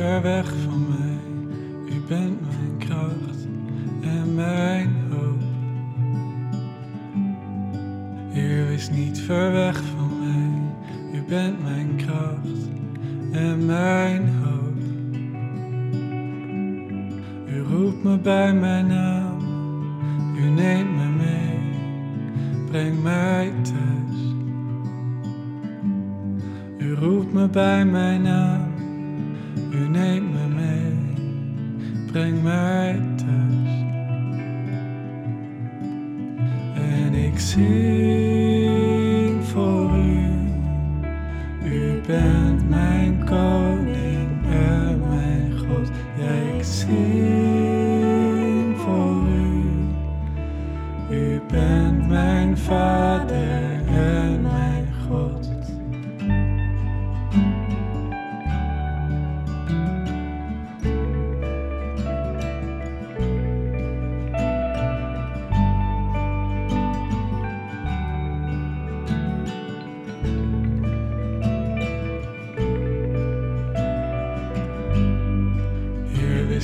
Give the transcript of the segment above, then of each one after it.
ver weg van mij. U bent mijn kracht en mijn hoop. Heer, wees niet ver weg van mij. U bent mijn kracht en mijn hoop. U roept me bij mijn naam. U neemt me mee. Breng mij thuis. U roept me bij mijn naam. U neemt me mee. Breng mij thuis. En ik zing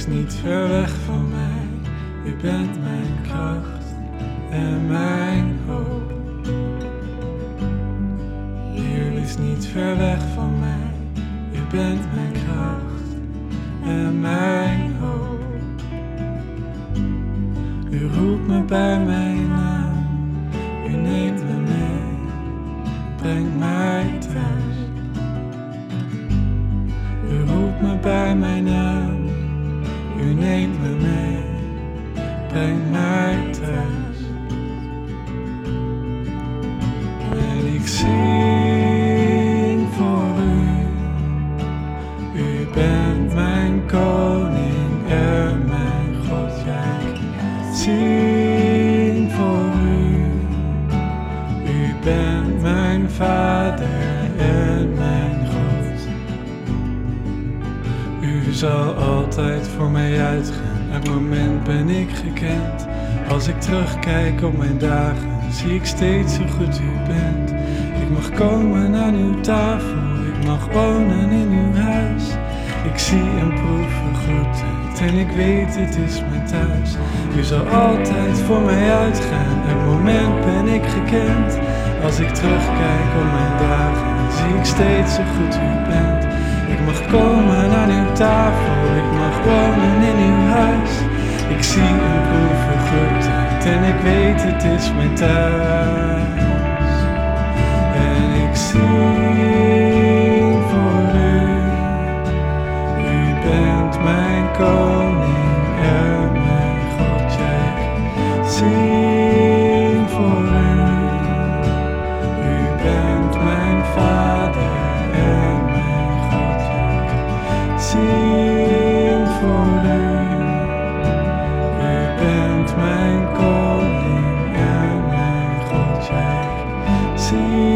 Wees niet ver weg van mij. U bent mijn kracht en mijn hoop. Heer, wees niet ver weg van mij. U bent mijn kracht en mijn hoop. U roept me bij mijn naam. U neemt me mee. Breng mij thuis. Me mee. Breng mij thuis. En ik zing voor u. U bent mijn koning en mijn God. Ik zing voor u. U bent mijn vader U zal altijd voor mij uitgaan. Elk moment ben ik gekend. Als ik terugkijk op mijn dagen, zie ik steeds hoe goed u bent. Ik mag komen aan uw tafel, ik mag wonen in uw huis. Ik zie en proef uw goedheid en ik weet het is mijn thuis. U zal altijd voor mij uitgaan, elk moment ben ik gekend. Als ik terugkijk op mijn dagen, zie ik steeds hoe goed u bent. Ik mag komen aan uw tafel, ik mag wonen in uw huis. Ik zie en proef uw en ik weet het is mijn thuis. En ik zing Voor u bent mijn koning, en mijn god, zij.